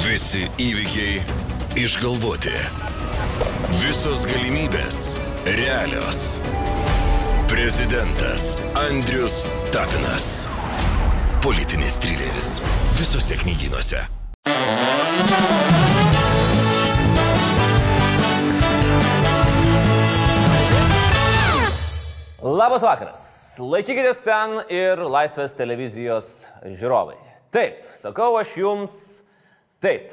Visi įvykiai išgalvoti. Visos galimybės realios. Prezidentas Andrius Tapinas. Politinis trileris. Visose knygynuose. Labas vakaras. Laikykitės ten ir Laisvės televizijos žiūrovai. Taip, sakau aš jums, taip,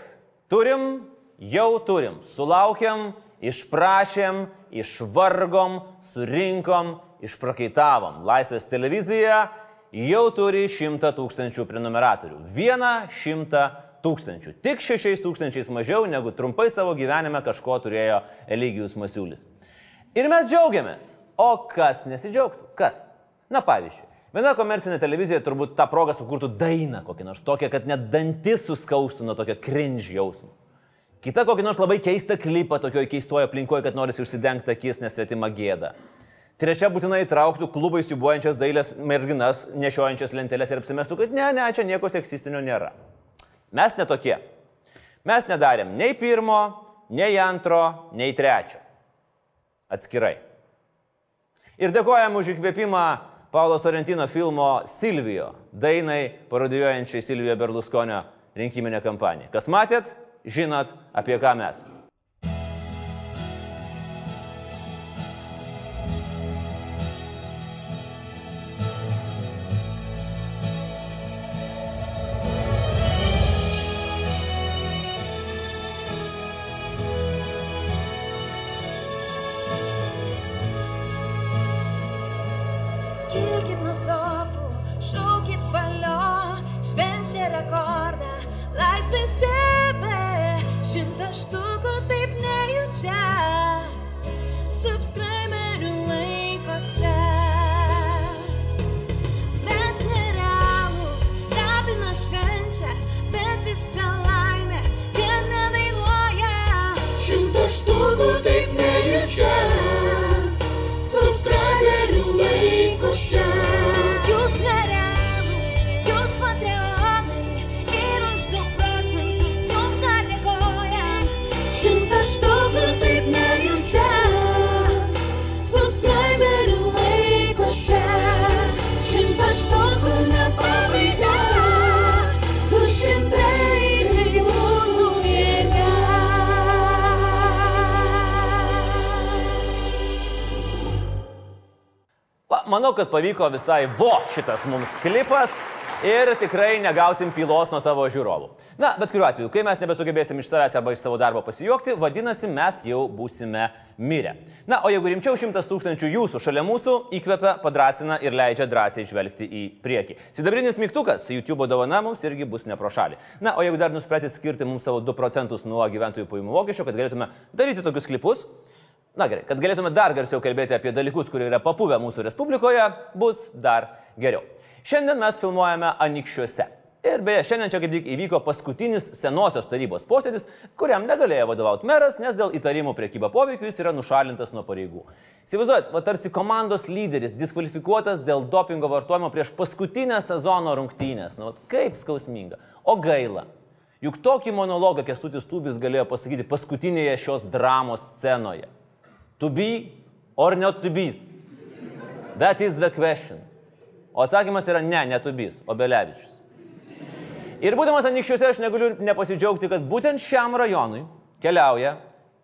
turim, jau turim, sulaukiam, išprašėm, išvargom, surinkom, išprakaitavom. Laisvės televizija jau turi šimtą tūkstančių prenumeratorių. Vieną šimtą tūkstančių. Tik šešiais tūkstančiais mažiau negu trumpai savo gyvenime kažko turėjo Eligijus Masiulis. Ir mes džiaugiamės. O kas nesidžiaugtų? Kas? Na pavyzdžiui, viena komercinė televizija turbūt tą progą sukurtų dainą kokią nors tokią, kad net dantis suskaustų nuo tokio cringe jausmo. Kita kokį nors labai keistą klipą tokioje keistoje aplinkoje, kad norisi užsidengti akis nesvetima gėda. Trečia būtinai įtrauktų klubai siubuojančias dailės merginas, nešiojančias lentelės ir apsimestų, kad ne, ne, čia nieko seksistinio nėra. Mes netokie. Mes nedarėm nei pirmo, nei antro, nei trečio. Atskirai. Ir dėkojam už įkvėpimą Paulo Sorrentino filmo Silvijo, dainai parodijuojančiai Silvijo Berlusconio rinkiminę kampaniją. Kas matėt, žinot, apie ką mes. Kad pavyko visai vo šitas mums klipas ir tikrai negausim pylos nuo savo žiūrovų. Na, bet kuriuo atveju, kai mes nebesugebėsim iš savęs arba iš savo darbo pasijuokti, vadinasi, mes jau būsime mirę. Na, o jeigu rimčiau, šimtas tūkstančių jūsų šalia mūsų įkvepia, padrasina ir leidžia drąsiai žvelgti į priekį. Sidabrinis mygtukas YouTube dovana mums irgi bus ne pro šalį. Na, o jeigu dar nuspręsit skirti mums savo 2 procentus nuo gyventojų pajamų mokesčio, kad galėtume daryti tokius klipus, Na gerai, kad galėtume dar garsiau kalbėti apie dalykus, kurie yra papuvę mūsų Respublikoje, bus dar geriau. Šiandien mes filmuojame Anikščiuose. Ir beje, šiandien čia kaip tik įvyko paskutinis senosios tarybos posėdis, kuriam negalėjo vadovauti meras, nes dėl įtarimų priekyba poveikiu jis yra nušalintas nuo pareigų. Įsivaizduojat, va tarsi komandos lyderis diskvalifikuotas dėl dopingo vartojimo prieš paskutinę sezono rungtynės. Na, vat kaip skausminga. O gaila. Juk tokį monologą Kestutis Tubis galėjo pasakyti paskutinėje šios dramos scenoje. To be or not to be? That is the question. O atsakymas yra ne, ne Tubys, o Belevičius. Ir būdamas anikščiuose aš negaliu nepasidžiaugti, kad būtent šiam rajonui keliauja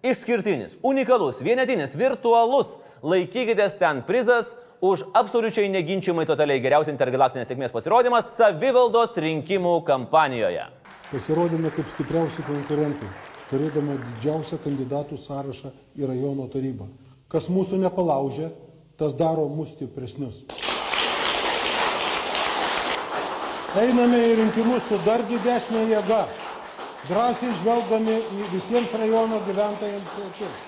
išskirtinis, unikalus, vienetinis, virtualus, laikykitės ten prizas už absoliučiai neginčiamai totaliai geriausią intergalaktinės sėkmės pasirodymas savivaldos rinkimų kampanijoje. Pasirodėme kaip stipriausi konkurentai, turėdami didžiausią kandidatų sąrašą į rajono tarybą. Kas mūsų nepalaužė, tas daro mus stipresnius. Einame į rinkimus su dar didesnė jėga, drąsiai žvelgdami į visiems rajono gyventojams akis,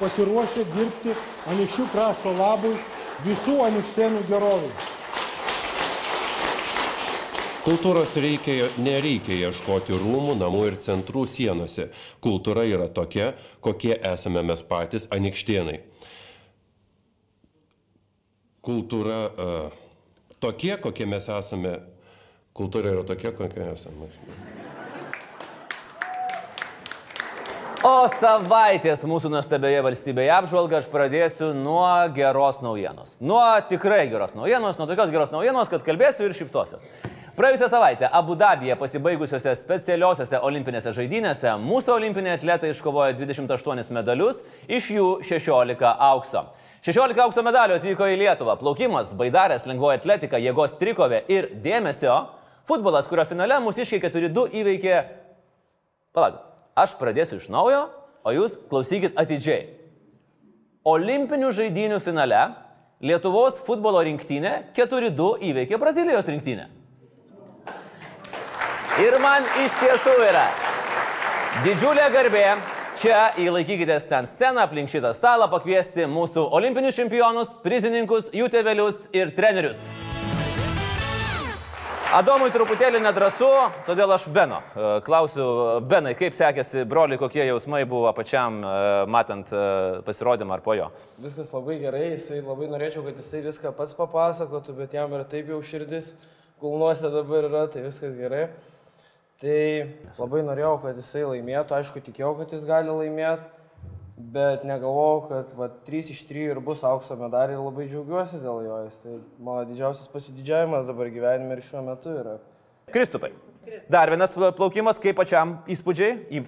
pasiruošę dirbti anikščių krašto labui visų anikštėnų gerovai. Kultūros reikia, nereikia ieškoti rūmų, namų ir centrų sienose. Kultūra yra tokia, kokie esame mes patys anikštienai. Kultūra uh, tokie, kokie mes esame. Kultūra yra tokia, kokia esame. O savaitės mūsų nuostabioje valstybėje apžvalgą aš pradėsiu nuo geros naujienos. Nuo tikrai geros naujienos, nuo tokios geros naujienos, kad kalbėsiu ir šypsosios. Praėjusią savaitę Abu Dabėje pasibaigusiuose specialiosiuose olimpinėse žaidynėse mūsų olimpiniai atletai iškovojo 28 medalius, iš jų 16 aukso. 16 aukso medalių atvyko į Lietuvą. Plaukimas, baidarės, lengvoji atletika, jėgos trikovė ir dėmesio. Futbolas, kurio finale mūsiškai 4-2 įveikė... Palauk, aš pradėsiu iš naujo, o jūs klausykit atidžiai. Olimpinių žaidynių finale Lietuvos futbolo rinktinė 4-2 įveikė Brazilijos rinktinę. Ir man iš tiesų yra didžiulė garbė čia įlaikykitės ten sceną aplink šitą stalą pakviesti mūsų olimpinius čempionus, prizininkus, jų tėvelius ir trenerius. Adomui truputėlį nedrasu, todėl aš Beno. e, Klausiu, Benai, kaip sekėsi broliui, kokie jausmai buvo pačiam e, matant e, pasirodymą ar po jo? Viskas labai gerai, jisai labai norėčiau, kad jisai viską pats papasakotų, bet jam ir taip jau širdis kulnuose dabar yra, tai viskas gerai. Tai labai norėjau, kad jisai laimėtų, aišku, tikėjau, kad jis gali laimėti, bet negalvojau, kad va, 3 iš 3 ir bus aukso medaliai ir labai džiaugiuosi dėl jo. Jisai mano didžiausias pasididžiavimas dabar gyvenime ir šiuo metu yra. Kristupai. Dar vienas plaukimas, kaip pačiam įspūdžiai? Į...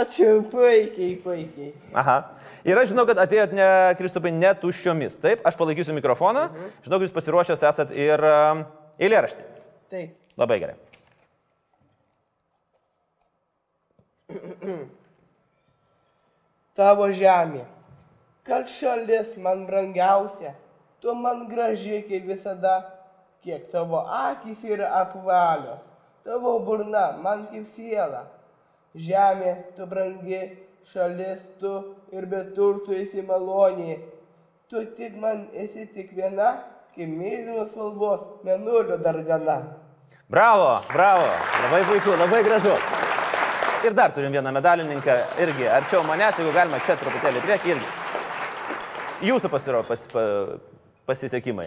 Ačiū, puikiai, puikiai. Aha. Ir aš žinau, kad atėjot ne, Kristupai, ne tuščiomis. Taip, aš palaikysiu mikrofoną. Žinau, kad jūs pasiruošęs esat ir um, eilėraštį. Taip. Labai gerai. Tavo žemė. Kad šalis man brangiausia, tu man graži kaip visada, kiek tavo akis yra apvalios, tavo burna man kaip siela. Žemė, tu brangi, šalis tu ir be turtų esi maloniai. Tu tik man esi tik viena, kaip mėlynos spalvos, menulio dargana. Bravo, bravo. Labai puiku, labai gražu. Ir dar turim vieną medalininką, irgi arčiau manęs, jeigu galima čia truputėlį priekį irgi. Jūsų pasiro, pas, pa, pasisekimai.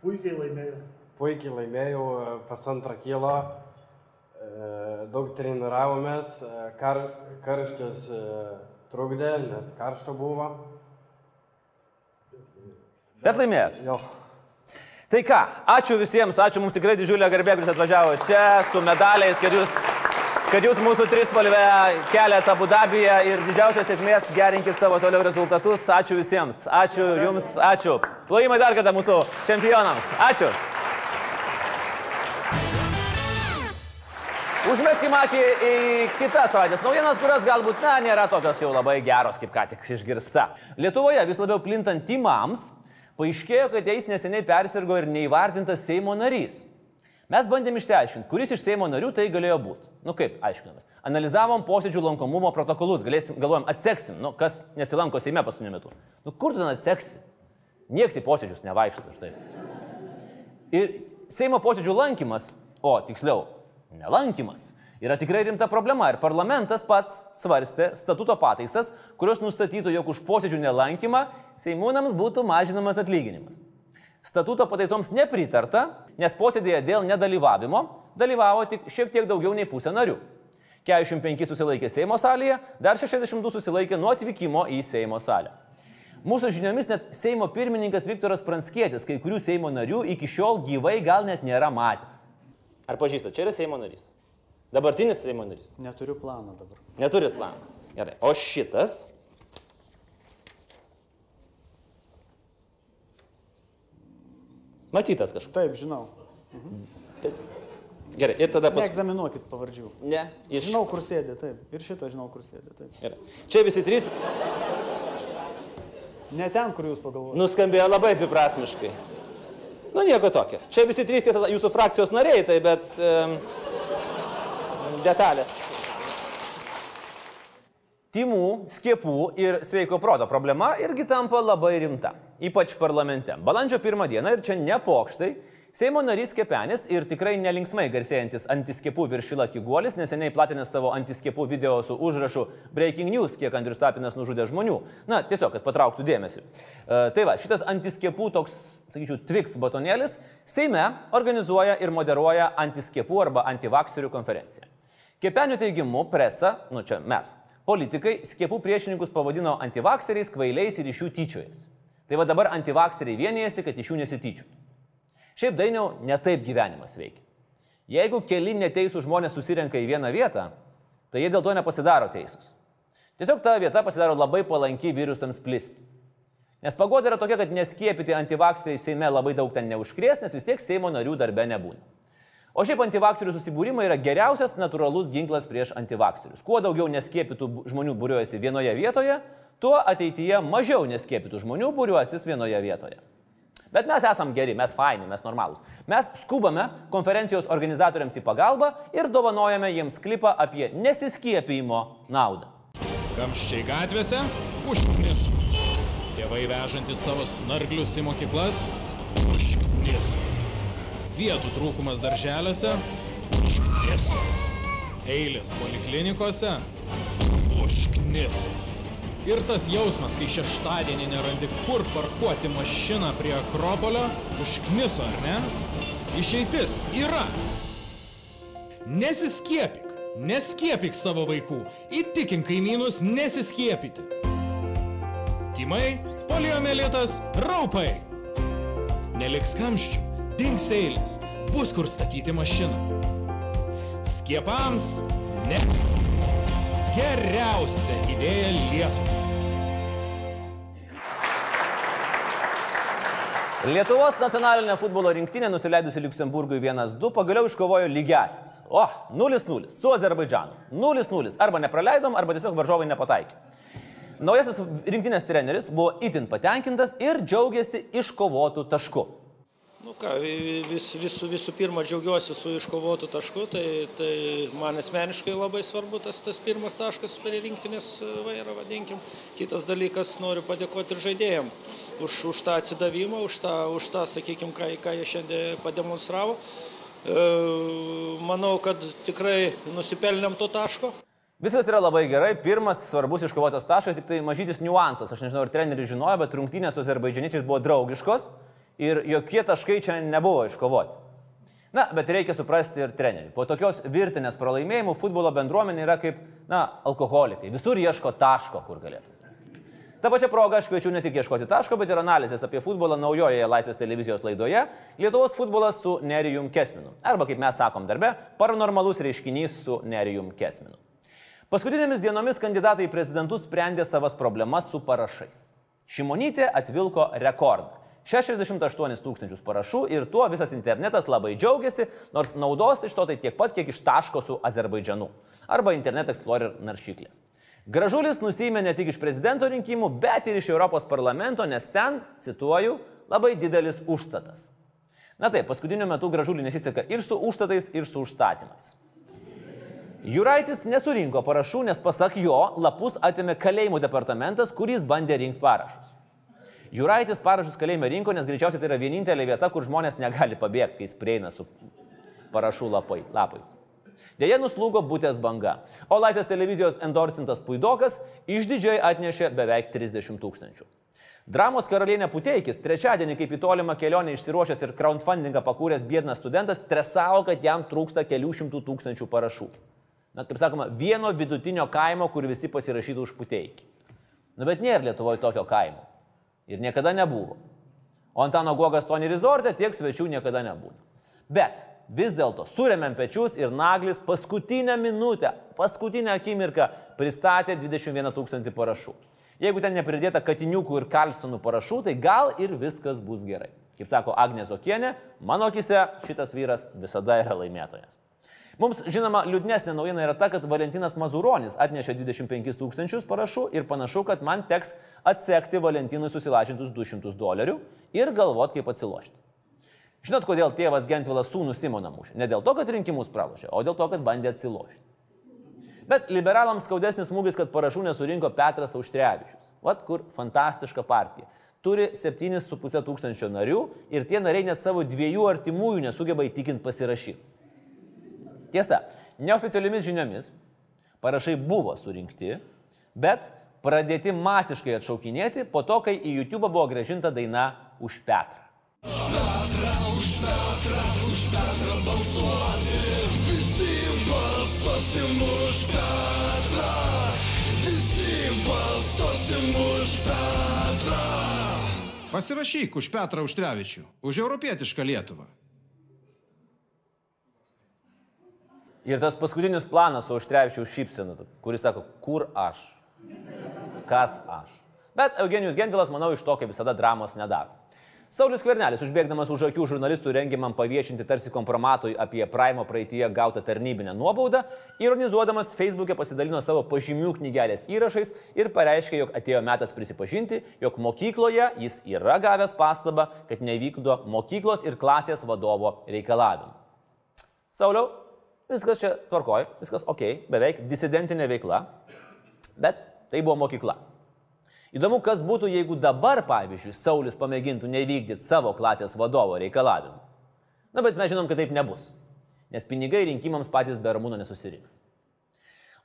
Puikiai laimėjau. Puikiai laimėjau e, pusantrą kilo, e, daug treniravomės, e, kar, karštis e, trukdė, nes karšta buvo. Bet laimėjot. Jo. Tai ką, ačiū visiems, ačiū mums tikrai didžiulė garbė, kuris atvažiavo čia su medaliais, kad jūs, kad jūs mūsų trispalvę keliat Abu Dabyje ir didžiausios sėkmės gerinkit savo toliau rezultatus. Ačiū visiems, ačiū jums, ačiū. Plojimai dar kartą mūsų čempionams. Ačiū. Užmeskime akį į kitas savaitės naujienas, kurios galbūt, na, nėra tokios jau labai geros, kaip ką tik išgirsta. Lietuvoje vis labiau plintant timams, paaiškėjo, kad jais neseniai persirgo ir neįvardintas Seimo narys. Mes bandėm išsiaiškinti, kuris iš Seimo narių tai galėjo būti. Nu kaip, aiškinamės. Analizavom posėdžių lankomumo protokolus, galėsim, galvojom, atseksim, nu, kas nesilanko Seime paskutiniu metu. Nu kur tu ten atseksi? Niekas į posėdžius nevaikšto štai. Ir Seimo posėdžių lankymas, o tiksliau, nelankymas, yra tikrai rimta problema. Ir parlamentas pats svarstė statuto pataisas, kurios nustatytų, jog už posėdžių nelankymą Seimūnams būtų mažinamas atlyginimas. Statuto pataisoms nepritarta, nes posėdėje dėl nedalyvavimo dalyvavo tik šiek tiek daugiau nei pusė narių. 45 susilaikė Seimo salėje, dar 62 susilaikė nuo atvykimo į Seimo salę. Mūsų žiniomis net Seimo pirmininkas Viktoras Pranskėtis kai kurių Seimo narių iki šiol gyvai gal net nėra matęs. Ar pažįstate, čia yra Seimo narys? Dabartinis Seimo narys. Neturiu plano dabar. Neturit plano. Gerai. O šitas? Matytas kažkur. Taip, žinau. Gerai. Ir tada pas... Neegzaminuokit pavardžių. Ne. Iš... Žinau, kur sėdė, taip. Ir šitą žinau, kur sėdė, taip. Gerai. Čia visi trys Ne ten, kur jūs pagalvojate. nuskambėjo labai dviprasmiškai. Nu, nieko tokio. Čia visi trys tiesa jūsų frakcijos nariai, tai bet um, detalės. Timų, skiepų ir sveiko proto problema irgi tampa labai rimta, ypač parlamente. Balandžio pirmą dieną ir čia ne pokštai, Seimo narys Kepenis ir tikrai nelinksmai garsėjantis antiskiepų viršila Kiguolis neseniai platinęs savo antiskiepų video su užrašu Breaking News, kiek Andrius Tapinas nužudė žmonių. Na, tiesiog, kad patrauktų dėmesį. E, tai va, šitas antiskiepų toks, sakyčiau, Twix batonėlis Seime organizuoja ir moderuoja antiskiepų arba antivakserių konferenciją. Kepenio teigimu, presa, nu čia mes, Politikai skiepų priešininkus pavadino antivakseriais, kvailiais ir iš jų tyčiojas. Tai va dabar antivakseriai vienijasi, kad iš jų nesityčių. Šiaip dainiau, netaip gyvenimas veikia. Jeigu keli neteisų žmonės susirenka į vieną vietą, tai jie dėl to nepasidaro teisūs. Tiesiog ta vieta pasidaro labai palanki virusams plisti. Nes pagoda yra tokia, kad neskiepyti antivakseriai Seime labai daug ten neužkrės, nes vis tiek Seimo narių darbe nebūna. O šiaip antivakserių susibūrimai yra geriausias natūralus ginklas prieš antivakserius. Kuo daugiau neskiepytų bu- žmonių būriuojasi vienoje vietoje, tuo ateityje mažiau neskiepytų žmonių būriuosis vienoje vietoje. Bet mes esam geri, mes faini, mes normalūs. Mes skubame konferencijos organizatoriams į pagalbą ir dovanojame jiems klipą apie nesiskiepijimo naudą. Kamščiai gatvėse užknis. Tėvai vežantys savo snarglius į mokyklas užknis. Vietų trūkumas darželiuose užknis. Eilės poliklinikose užknis. Ir tas jausmas, kai šeštadienį nerandi kur parkuoti mašiną prie Akropolio, užkniso, ar ne? Išeitis yra. Nesiskiepyk, neskiepyk savo vaikų, įtikink kaimynus nesiskiepyti. Timai, poliomelitas, raupai. Neliks kamščių, dings eilės, bus kur statyti mašiną. Skiepams ne. Geriausia idėja Lietuvai. Lietuvos nacionalinė futbolo rinktinė nusileidusi Luksemburgui 1-2 pagaliau iškovojo lygiasis. O, 0-0 su Azerbaidžanu. 0-0. Arba nepraleidom, arba tiesiog varžovai nepataikė. Naujasis rinktinės treneris buvo itin patenkintas ir džiaugiasi iškovotų taškų. Nu ką, vis, visų, visų pirma džiaugiuosi su iškovotu tašku, tai, tai man asmeniškai labai svarbu tas, tas pirmas taškas prie rinktinės vairą, vadinkim. Kitas dalykas, noriu padėkoti ir žaidėjim už, už tą atsidavimą, už tą, už tą sakykime, ką, ką jie šiandien pademonstravo. E, manau, kad tikrai nusipelnėm to taško. Viskas yra labai gerai, pirmas svarbus iškovotas taškas, tik tai mažytis niuansas. Aš nežinau, ar treneris žinojo, bet rungtynės su azerbaidžianiečiais buvo draugiškos ir jokie taškai čia nebuvo iškovoti. Na, bet reikia suprasti ir trenerių. Po tokios virtinės pralaimėjimų futbolo bendruomenė yra kaip, na, alkoholikai. Visur ieško taško, kur galėtų. Ta pačia proga aš kviečiu ne tik ieškoti taško, bet ir analizės apie futbolą naujoje Laisvės televizijos laidoje Lietuvos futbolas su Nerijum Kesminu. Arba, kaip mes sakom darbe, paranormalus reiškinys su Nerijum Kesminu. Paskutinėmis dienomis kandidatai į prezidentus sprendė savas problemas su parašais. Šimonytė atvilko rekordą. 68 tūkstančius parašų ir tuo visas internetas labai džiaugiasi, nors naudos iš to tai tiek pat, kiek iš taško su Azerbaidžianu arba Internet Explorer naršyklės. Gražulis nusėmė ne tik iš prezidento rinkimų, bet ir iš Europos parlamento, nes ten, cituoju, labai didelis užstatas. Na taip, paskutiniu metu gražulį nesiseka ir su užstatais, ir su užstatymais. Juraitis nesurinko parašų, nes pasak jo, lapus atėmė kalėjimų departamentas, kuris bandė rinkti parašus. Juraitis parašus kalėjime rinko, nes greičiausiai tai yra vienintelė vieta, kur žmonės negali pabėgti, kai jis prieina su parašų lapai, lapais. Deja, nuslūgo būtės banga, o Laisvės televizijos endorsintas Puidokas išdidžiai atnešė beveik 30 tūkstančių. Dramos karalienė Puteikis trečiadienį, kaip į tolimą kelionę išsiruošęs ir crowdfundingą pakūręs bėdnas studentas, stresavo, kad jam trūksta kelių šimtų tūkstančių parašų. Na, kaip sakoma, vieno vidutinio kaimo, kur visi pasirašytų už Puteikį. Na, bet nėra Lietuvoje tokio kaimo. Ir niekada nebuvo. O Antano Gogas Tony Resorte tiek svečių niekada nebūna. Bet vis dėlto surėmėm pečius ir Naglis paskutinę minutę, paskutinę akimirką pristatė 21 tūkstantį parašų. Jeigu ten nepridėta katiniukų ir kalsonų parašų, tai gal ir viskas bus gerai. Kaip sako Agnė Zokienė, mano akise šitas vyras visada yra laimėtojas. Mums žinoma, liūdnesnė naujiena yra ta, kad Valentinas Mazuronis atnešė 25 tūkstančius parašų ir panašu, kad man teks atsekti Valentinui susilažintus 200 dolerių ir galvot, kaip atsilošti. Žinot, kodėl tėvas Gentvilas sūnų Simoną mušė? Ne dėl to, kad rinkimus pralošė, o dėl to, kad bandė atsilošti. Bet liberalams skaudesnis smūgis, kad parašų nesurinko Petras Auštrevičius. Vat kur fantastiška partija. Turi 7,5 tūkstančio narių ir tie nariai net savo dviejų artimųjų nesugeba įtikinti pasirašyti. Tiesa, neoficialiomis žiniomis parašai buvo surinkti, bet pradėti masiškai atšaukinėti po to, kai į YouTube buvo gražinta daina už Petrą. Už Petrą, už Petrą, už Petrą balsuosim, visi balsuosim už Petrą, visi balsuosim už Petrą. Pasirašyk už Petrą Užtrevičių, už europietišką Lietuvą. Ir tas paskutinis planas su Užtrevičiaus šypsena, kuris sako, kur aš? Kas aš? Bet Eugenijus Gentvilas, manau, iš to, kaip visada, dramos nedaro. Saulis Kvernelis, užbėgdamas už akių žurnalistų rengiamam paviešinti tarsi kompromatui apie Praimo praeitie gautą tarnybinę nuobaudą, ironizuodamas Facebook'e pasidalino savo pažymių knygelės įrašais ir pareiškė, jog atėjo metas prisipažinti, jog mokykloje jis yra gavęs pastabą, kad nevykdo mokyklos ir klasės vadovo reikalavimų. Sauliau, viskas čia tvarkoj, viskas ok, beveik disidentinė veikla, bet tai buvo mokykla. Įdomu, kas būtų, jeigu dabar, pavyzdžiui, Saulis pamėgintų nevykdyti savo klasės vadovo reikalavimų. Na, bet mes žinom, kad taip nebus, nes pinigai rinkimams patys be Ramūno nesusirinks.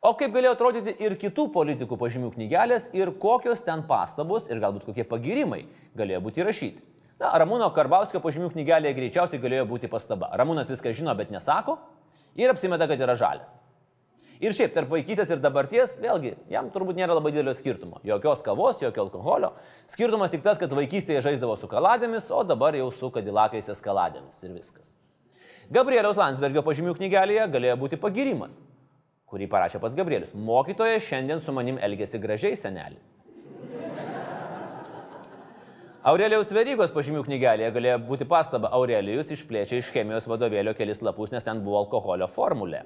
O kaip galėjo atrodyti ir kitų politikų pažymių knygelės ir kokios ten pastabos ir galbūt kokie pagirimai galėjo būti įrašyti. Na, Ramūno Karbauskio pažymių knygelėje greičiausiai galėjo būti pastaba. Ramūnas viską žino, bet nesako ir apsimeta, kad yra žalias. Ir šiaip tarp vaikystės ir dabarties, vėlgi, jam turbūt nėra labai didelio skirtumo. Jokios kavos, jokio alkoholio. Skirtumas tik tas, kad vaikystėje žaisdavo su kaladėmis, o dabar jau su kadilakais eskaladėmis ir viskas. Gabrieliaus Landsbergio pažymių knygelėje galėjo būti pagirimas, kurį parašė pats Gabrielius. Mokytoja šiandien su manim elgėsi gražiai, senelį. Aurelijaus Verygos pažymių knygelėje galėjo būti pastaba. Aurelijus išplėčia iš chemijos vadovėlio kelis lapus, nes ten buvo alkoholio formulė.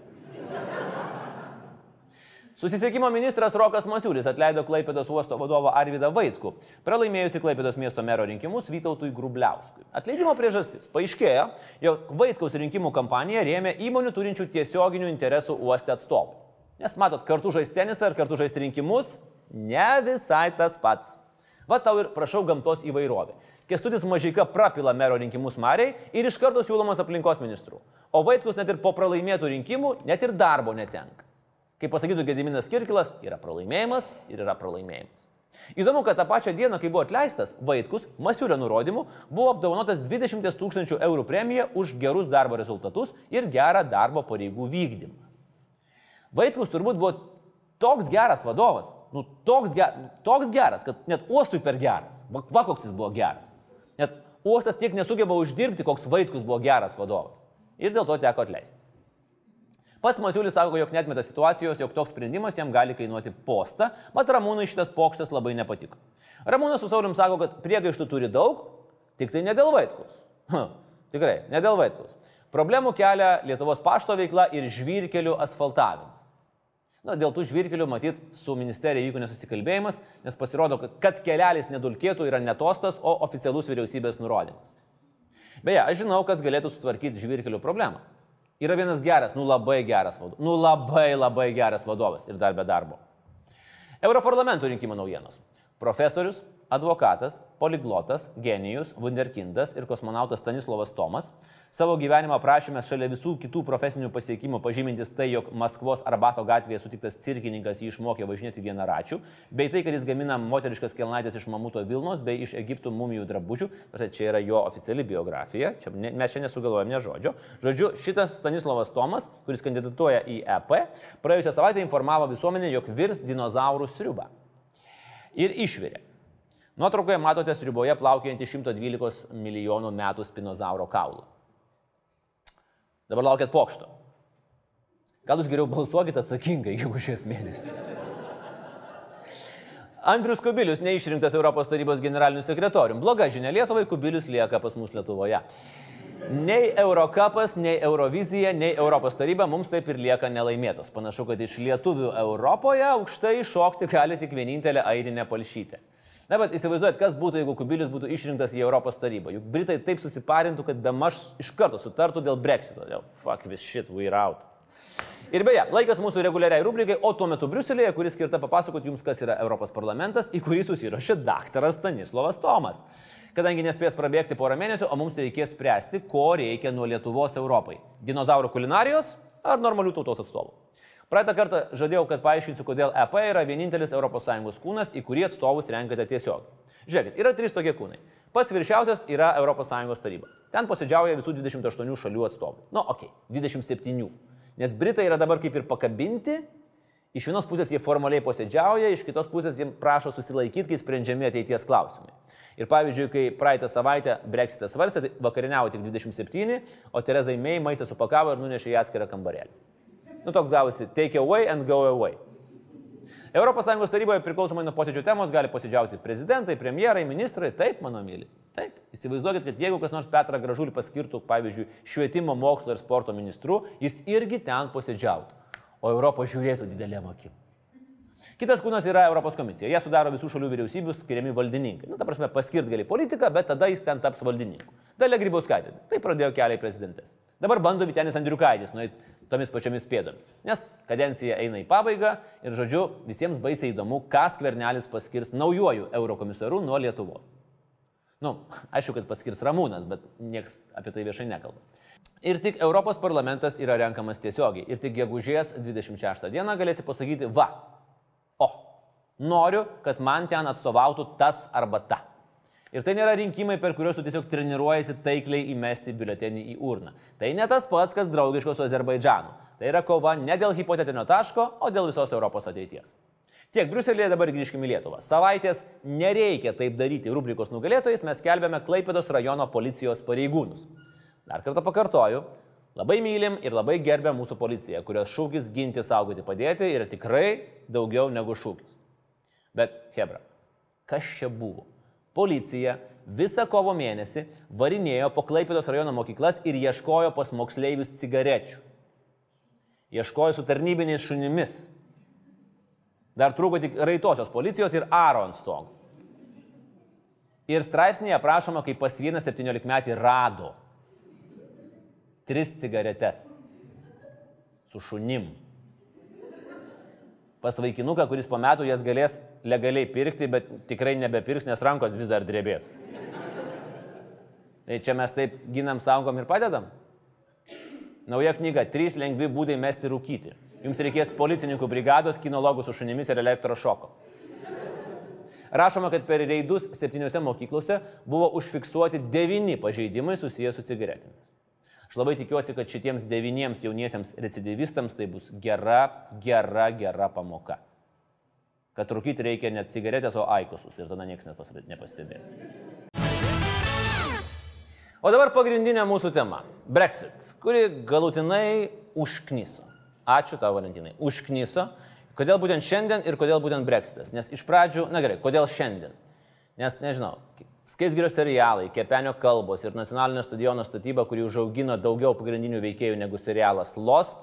Susisiekimo ministras Rokas Masiulis atleido Klaipėdos uosto vadovą Arvidą Vaitskų, pralaimėjusi Klaipėdos miesto mero rinkimus Vytautui Grubliauskui. Atleidimo priežastis paaiškėjo, jog Vaitkaus rinkimų kampaniją rėmė įmonių turinčių tiesioginių interesų uoste atstovai. Nes matot, kartu žaisti tenisą ir kartu žaisti rinkimus ne visai tas pats. Va tau ir prašau gamtos įvairovė. Kestutis Mažyka prapila mero rinkimus Mariai ir iš karto siūlomas aplinkos ministrų. O Vaitkus net ir po pralaimėtų rinkimų net ir darbo netenka. Kaip pasakytų Gediminas Kirkilas, yra pralaimėjimas ir yra pralaimėjimas. Įdomu, kad tą pačią dieną, kai buvo atleistas, Vaitkus, Masiulio nurodymu, buvo apdovanotas 20 tūkstančių eurų premija už gerus darbo rezultatus ir gerą darbo pareigų vykdymą. Vaitkus turbūt buvo toks geras vadovas, nu, toks, ger, toks geras, kad net uostui per geras. Va, va koks jis buvo geras. Net uostas tiek nesugeba uždirbti, koks Vaitkus buvo geras vadovas. Ir dėl to teko atleisti. Pats Masiulis sako, jog netmeta situacijos, jog toks sprendimas jam gali kainuoti postą, mat Ramūnui šitas pokštas labai nepatiko. Ramūnas su Saulim sako, kad priegaištų turi daug, tik tai ne dėl Vaitkus. Hm, tikrai, ne dėl Vaitkus. Problemų kelia Lietuvos pašto veikla ir žvyrkelių asfaltavimas. Na, dėl tų žvyrkelių matyt su ministerija įvyko nesusikalbėjimas, nes pasirodo, kad kelelis nedulkėtų yra netostas, o oficialus vyriausybės nurodymas. Beje, aš žinau, kas galėtų sutvarkyti žvyrkelių problemą. Yra vienas geras, nu labai geras vadovas. Nu labai labai geras vadovas ir dar be darbo. Europarlamento rinkimų naujienos. Profesorius, advokatas, poliglotas, genijus, wunderkindas ir kosmonautas Stanislavas Tomas savo gyvenimo aprašymę šalia visų kitų profesinių pasiekimų pažymintis tai, jog Maskvos Arbato gatvėje sutiktas cirkininkas jį išmokė važinėti vieną račių, bei tai, kad jis gamina moteriškas kelnaitės iš mamuto Vilnos bei iš Egiptų mumijų drabužių, tai čia yra jo oficiali biografija, čia, ne, mes čia nesugalvojame ne žodžio. Žodžiu, šitas Stanislavas Tomas, kuris kandidatuoja į EP, praėjusią savaitę informavo visuomenę, jog virs dinozaurų sriubą. Ir išvirė. Nuotraukoje matote sriuboje plaukiantį 112 milijonų metų spinozauro kaulą. Dabar laukiat pokšto. Gal jūs geriau balsuokit atsakingai, jeigu šies mėnesį. Andrius Kubilius neišrinktas Europos tarybos generaliniu sekretoriumi. Bloga žinia Lietuvai, Kubilius lieka pas mus Lietuvoje. Nei Eurocapas, nei Eurovizija, nei Europos taryba mums taip ir lieka nelaimėtos. Panašu, kad iš lietuvių Europoje aukštai šokti gali tik vienintelė airinė palšytė. Na, bet įsivaizduojat, kas būtų, jeigu Kubilius būtų išrinktas į Europos tarybą. Juk Britai taip susiparintų, kad be maž iš karto sutartų dėl Brexito. Dėl fuck this shit, we're out. Ir beje, laikas mūsų reguliariai rubrikai, o tuo metu Briuselėje, kuris skirta papasakoti jums, kas yra Europos parlamentas, į kurį susirašė daktaras Stanislavas Tomas. Kadangi nespės prabėgti porą mėnesių, o mums reikės spręsti, ko reikia nuo Lietuvos Europai - dinozaurų kulinarijos ar normalių tautos atstovų. Praeitą kartą žadėjau, kad paaiškinsiu, kodėl EP yra vienintelis ES kūnas, į kurį atstovus renkate tiesiog. Žiūrėkit, yra trys tokie kūnai. Pats viršiausias yra ES taryba. Ten posėdžiauja visų 28 šalių atstovai. Nu, okei, okay, 27. Nes Britai yra dabar kaip ir pakabinti Iš vienos pusės jie formaliai posėdžiauja, iš kitos pusės jiems prašo susilaikyti, kai sprendžiami ateities klausimai. Ir pavyzdžiui, kai praeitą savaitę Brexitas svarstė, tai vakarieniavo tik 27, o Terezai May maistą supakavo ir nunešė į atskirą kambarėlį. Nu toks gavosi take away and go away. ES taryboje priklausomai nuo posėdžio temos gali posėdžiauti prezidentai, premjerai, ministrai. Taip, mano myli. Taip. Įsivaizduokit, kad jeigu kas nors Petrą Gražulį paskirtų, pavyzdžiui, švietimo, mokslo ir sporto ministru, jis irgi ten posėdžiautų. O Europą žiūrėtų didelėm akim. Kitas kūnas yra Europos komisija. Jie sudaro visų šalių vyriausybių skiriami valdininkai. Na, ta prasme, paskirt gali politiką, bet tada jis ten taps valdininku. Dalia Grybauskaitė. Tai pradėjo keliai prezidentės. Dabar bando Vitenis Andriukaitis nueiti tomis pačiomis pėdomis. Nes kadencija eina į pabaigą ir, žodžiu, visiems baisiai įdomu, ką skvernelis paskirs naujoju eurokomisaru nuo Lietuvos. Nu, aišku, kad paskirs Ramūnas, bet nieks apie tai viešai nekalba. Ir tik Europos parlamentas yra renkamas tiesiogiai. Ir tik gegužės 26 dieną galėsi pasakyti, va, o, noriu, kad man ten atstovautų tas arba ta. Ir tai nėra rinkimai, per kuriuos tu tiesiog treniruojasi taikliai įmesti biuletenį į urną. Tai ne tas pats, kas draugiško su Azerbaidžanu. Tai yra kova ne dėl hipotetinio taško, o dėl visos Europos ateities. Tiek Bruselėje dabar grįžkime į Lietuvą. Savaitės nereikia taip daryti. Rubrikos nugalėtojais mes kelbėme Klaipėdos rajono policijos pareigūnus. Dar kartą pakartoju, labai mylim ir labai gerbėm mūsų policiją, kurios šūkis ginti, saugoti, padėti yra tikrai daugiau negu šūkis. Bet, Hebra, kas čia buvo? Policija visą kovo mėnesį varinėjo po Klaipėdos rajono mokyklas ir ieškojo pas moksleivius cigarečių. Ieškojo su tarnybiniais šunimis. Dar trūko tik raitosios policijos ir aro ant stogų. Ir straipsnėje aprašoma, kaip pas vieną 17 metį rado tris cigaretes su šunim. Pas vaikinuką, kuris po metų jas galės legaliai pirkti, bet tikrai nebepirks, nes rankos vis dar drebės. Tai čia mes taip ginam, saugom ir padedam. Nauja knyga - Trys lengvi būdai mesti rūkyti. Jums reikės policininkų brigados, kinologų su šunimis ir elektrošoko. Rašoma, kad per reidus septyniose mokyklose buvo užfiksuoti devyni pažeidimai susijęs su cigaretėmis. Aš labai tikiuosi, kad šitiems devyniems jauniesiems recidivistams tai bus gera, gera, gera pamoka. Kad rūkyti reikia ne cigaretės, o aikosus ir tada niekas nepas- nepastebės. O dabar pagrindinė mūsų tema - Brexit, kuri galutinai užknyso. Ačiū tau, Valentinai. Užknyso. Kodėl būtent šiandien ir kodėl būtent Brexitas? Nes iš pradžių, na gerai, kodėl šiandien? Nes, nežinau, Skaisgirio serialai, Kepenio kalbos ir nacionalinio stadiono statyba, kuri užaugino daugiau pagrindinių veikėjų negu serialas Lost,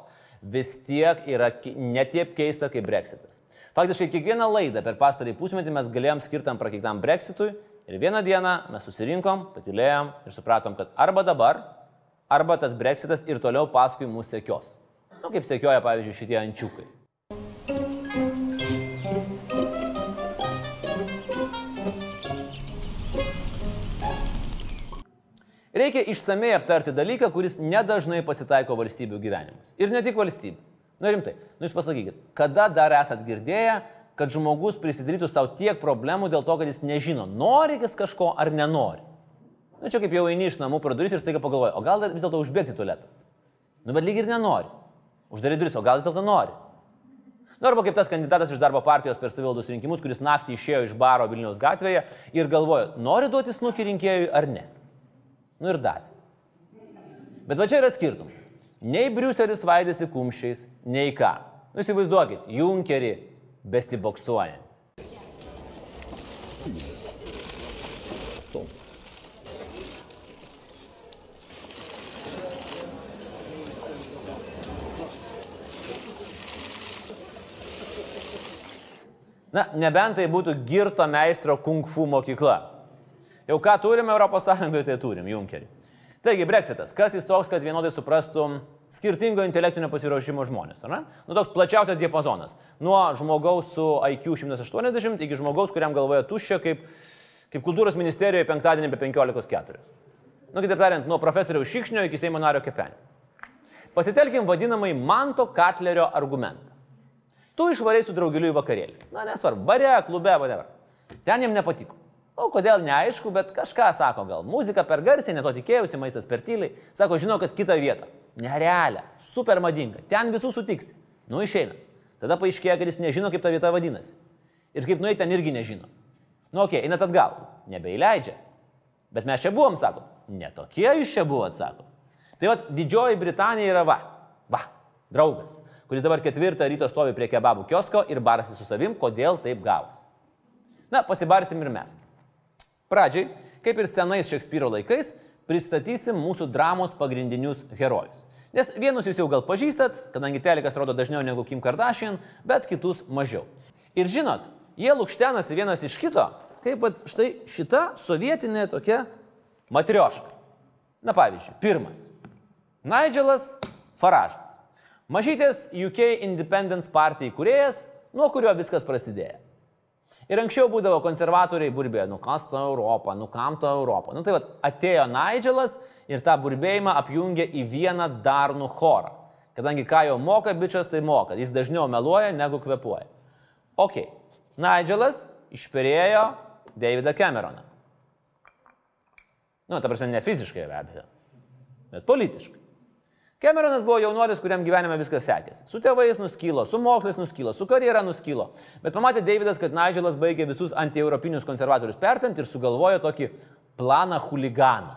vis tiek yra netiep keista kaip Brexitas. Faktiškai kiekvieną laidą per pastarąjį pusmetį mes galėjom skirtam prakeiktam Brexitui ir vieną dieną mes susirinkom, patilėjom ir supratom, kad arba dabar, arba tas Brexitas ir toliau paskui mūsų sekios. Na, kaip sekioja, pavyzdžiui, šitie ančiukai. Reikia išsamei aptarti dalyką, kuris nedažnai pasitaiko valstybių gyvenimus. Ir ne tik valstybių. Na rimtai, nu jūs pasakykit, kada dar esat girdėję, kad žmogus prisidarytų savo tiek problemų dėl to, kad jis nežino, nori jis kažko ar nenori. Nu čia kaip jau eini iš namų pro duris ir staiga pagalvoji, o gal vis dėlto užbėgti tualetą. Nu bet lyg ir nenori. Uždaryti duris, o gal vis dėlto nori. Nu, arba kaip tas kandidatas iš darbo partijos per savivaldos rinkimus, kuris naktį išėjo iš baro Vilniaus gatvėje ir galvojo, nori duoti snukį rinkėjui ar ne. Nu ir davė. Bet va čia yra skirtumas. Nei Briuselis vaidėsi kumščiais, nei ką. Nu įsivaizduokit, Junkerį besiboksuojant. Na, nebent tai būtų girto meistro kung fu mokykla. Jau ką turime ES, tai turim Junkerį. Taigi, Brexitas. Kas jis toks, kad vienodai suprastum skirtingo intelektinio pasiruošimo žmonės? ar ne? Nu, toks plačiausias diapazonas. Nuo žmogaus su IQ 180 iki žmogaus, kuriam galvoje tuščia, kaip, kaip kultūros ministerijoje penktadienį be 15.4. Nu, kitaip tariant, nuo profesoriaus Šikšnio iki Seimo nario Kepenio. Pasitelkim vadinamai Manto Katlerio argumentą. Tu išvariai su draugeliu į vakarėlį. Na, nesvarbu, bare, klube, whatever. Ten jam nepatiko. O kodėl neaišku, bet kažką sako, gal muzika per garsiai, neto tikėjausi, maistas per tyliai. Sako, žinau, kad kitą vietą. Nerealią, super madinga. Ten visų sutiksi. Nu, išeina. Tada paaiškėja, kad jis nežino, kaip ta vieta vadinasi. Ir kaip nueiti ten irgi nežino. Nu, okei, okay, einat atgal. Nebeįleidžia. Bet mes čia buvom, sako. Netokie jūs čia buvot, sako. Tai vad, Didžioji Britanija yra va. Va, draugas, kuris dabar ketvirtą ryto stovi prie kebabų kiosko ir barasi su savim, kodėl taip gavus. Na, pasibarsim ir mes. Pradžiai, kaip ir senais Šekspyro laikais, pristatysim mūsų dramos pagrindinius herojus. Nes vienus jūs jau gal pažįstat, kadangi telekas rodo dažniau negu Kim Kardashian, bet kitus mažiau. Ir žinot, jie lūkštenasi vienas iš kito, kaip vat, štai šita sovietinė tokia matrioška. Na pavyzdžiui, pirmas. Nigelas Faražas. Mažytės UK Independence Party įkūrėjas, nuo kurio viskas prasidėjo. Ir anksčiau būdavo konservatoriai burbėjo, nu kas ta Europa, nu kam ta Europa. Nu tai vad, atėjo Nigelas ir tą burbėjimą apjungė į vieną darnų chorą. Kadangi ką jau moka bičias, tai moka. Jis dažniau meluoja negu kvepuoja. Ok, Nigelas išperėjo Davidą Cameroną. Nu, ta prasme, ne fiziškai be abejo, bet politiškai. Cameronas buvo jaunuolis, kuriam gyvenime viskas sekėsi. Su tėvais nuskylo, su mokslais nuskylo, su karjera nuskylo. Bet pamatė Davidas, kad Nigelas baigė visus antieuropinius konservatorius pertant ir sugalvojo tokį planą huliganą.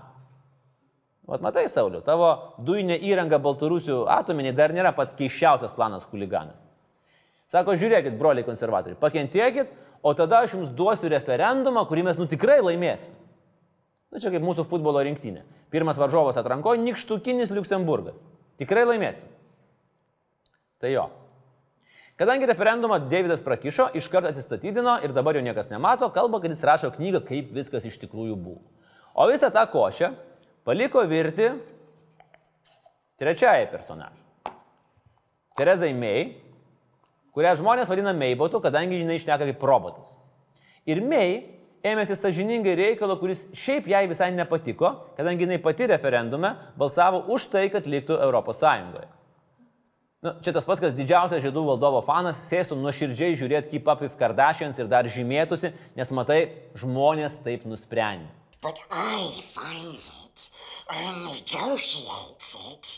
Vat matai, Sauliu, tavo dujinė įranga Baltarusių atominiai dar nėra pats keiščiausias planas huliganas. Sako, žiūrėkit, broliai konservatoriai, pakentiekit, o tada aš jums duosiu referendumą, kurį mes nu tikrai laimėsim. Na čia kaip mūsų futbolo rinktinė. Pirmas varžovas atrankoje - nikštukinis Luksemburgas. Tikrai laimėsim. Tai jo. Kadangi referendumą Davidas prakišo, iškart atsistatydino ir dabar jo niekas nemato, kalba, kad jis rašo knygą, kaip viskas iš tikrųjų buvo. O visą tą košę paliko virti trečiajai personažai. Terezai May, kurią žmonės vadina Maybotu, kadangi jinai išneka kaip robotas. Ir May ėmėsi sažiningai reikalo, kuris šiaip jai visai nepatiko, kadangi jinai pati referendume balsavo už tai, kad liktų Sąjungoje. Nu, čia tas pats, kas didžiausias žydų valdovo fanas, sėstų nuoširdžiai žiūrėti Keep Up with Kardashians ir dar žymėtųsi, nes matai, žmonės taip nusprendė. But I finds it, or negotiates it,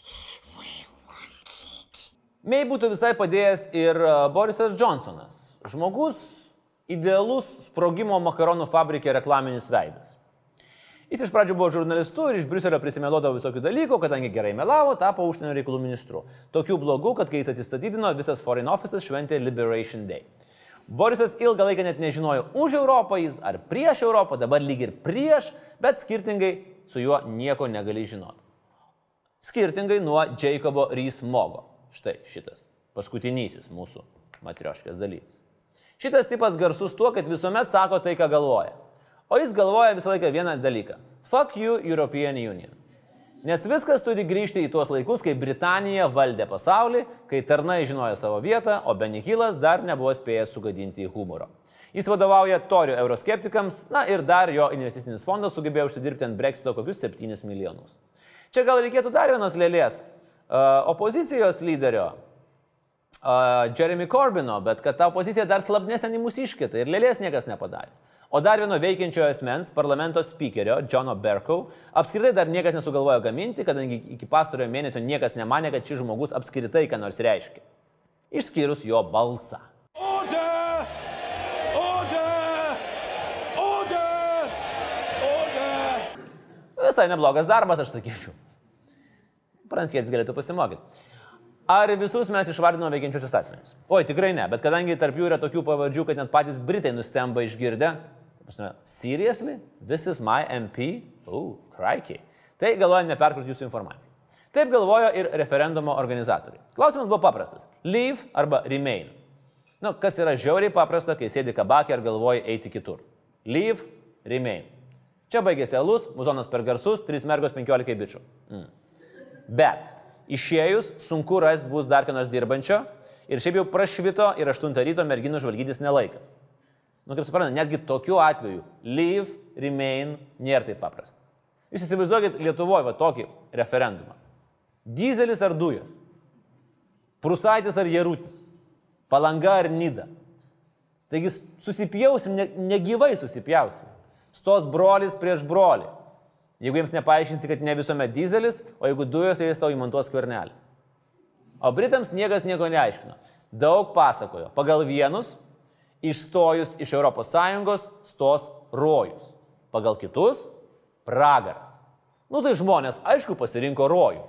it. Mei būtų visai padėjęs ir e, Borisas Johnsonas. Žmogus idealus sprogimo makaronų fabrikė reklaminis veidas. Jis iš pradžių buvo žurnalistu ir iš Briuselio prisimelodavo visokių dalykų, kadangi gerai melavo, tapo užsienio reikalų ministru. Tokių blogų, kad kai jis atsistatydino, visas Foreign Office šventė Liberation Day. Borisas ilgą laiką net nežinojo už Europą jis ar prieš Europą, dabar lyg ir prieš, bet skirtingai su juo nieko negali žinoti. Skirtingai nuo Jacobo Rys-Mogo. Štai šitas paskutinysis mūsų matrioškės dalyvis. Šitas tipas garsus tuo, kad visuomet sako tai, ką galvoja. O jis galvoja visą laiką vieną dalyką. Fuck you, European Union. Nes viskas turi grįžti į tuos laikus, kai Britanija valdė pasaulį, kai tarnai žinojo savo vietą, o Benihilas dar nebuvo spėjęs sugadinti humoro. Jis vadovauja torių euroskeptikams, na ir dar jo investicinis fondas sugebėjo užsidirbti ant Brexito kokius 7 milijonus. Čia gal reikėtų dar vienos lėlės. Uh, opozicijos lyderio uh, Jeremy Corbino, bet kad ta opozicija dar slabnesnė į mūsų iškitą ir lėlės niekas nepadarė. O dar vieno veikiančio asmens, parlamento speakerio, Johno Berkau, apskritai dar niekas nesugalvojo gaminti, kadangi iki pastarojo mėnesio niekas nemanė, kad šis žmogus apskritai ką nors reiškia. Išskyrus jo balsą. Order! Order! Order! Order! Visai neblogas darbas, aš sakyčiau. Pranskėtis galėtų pasimokyti. Ar visus mes išvardinome veikiančius asmenys? Oi, tikrai ne, bet kadangi tarp jų yra tokių pavardžių, kad net patys Britai nustemba išgirdę, seriously, this is my MP? Oh, crikey. Tai galvoja neperkurti jūsų informaciją. Taip galvojo ir referendumo organizatoriai. Klausimas buvo paprastas. Leave arba remain. Nu, kas yra žiauriai paprasta, kai sėdi kabakė ir galvoji eiti kitur. Leave, remain. Čia baigėsi alus, muzonas per garsus, 3 mergos 15 bičių. Mm. Bet išėjus sunku rasti bus dar nors dirbančio ir šiaip jau prašvito ir 8 ryto merginų žvalgytis nelaikas. Nu, kaip suprantate, netgi tokiu atveju leave, remain nėra taip paprasta. Jūs įsivaizduokit Lietuvoje va tokį referendumą. Dizelis ar dujos? Prusaitis ar Jerutis? Palanga ar Nida? Taigi susipjausim, ne, negyvai susipjausim. Stos brolis prieš brolį. Jeigu jiems nepaaiškinsi, kad ne visuomet dizelis, o jeigu dujos, tai jis tau įmontuos kvernelis. O Britams niekas nieko neaiškino. daug pasakojo. Pagal vienus, išstojus iš ES stos rojus. Pagal kitus - pragaras. Nu tai žmonės, aišku, pasirinko rojų.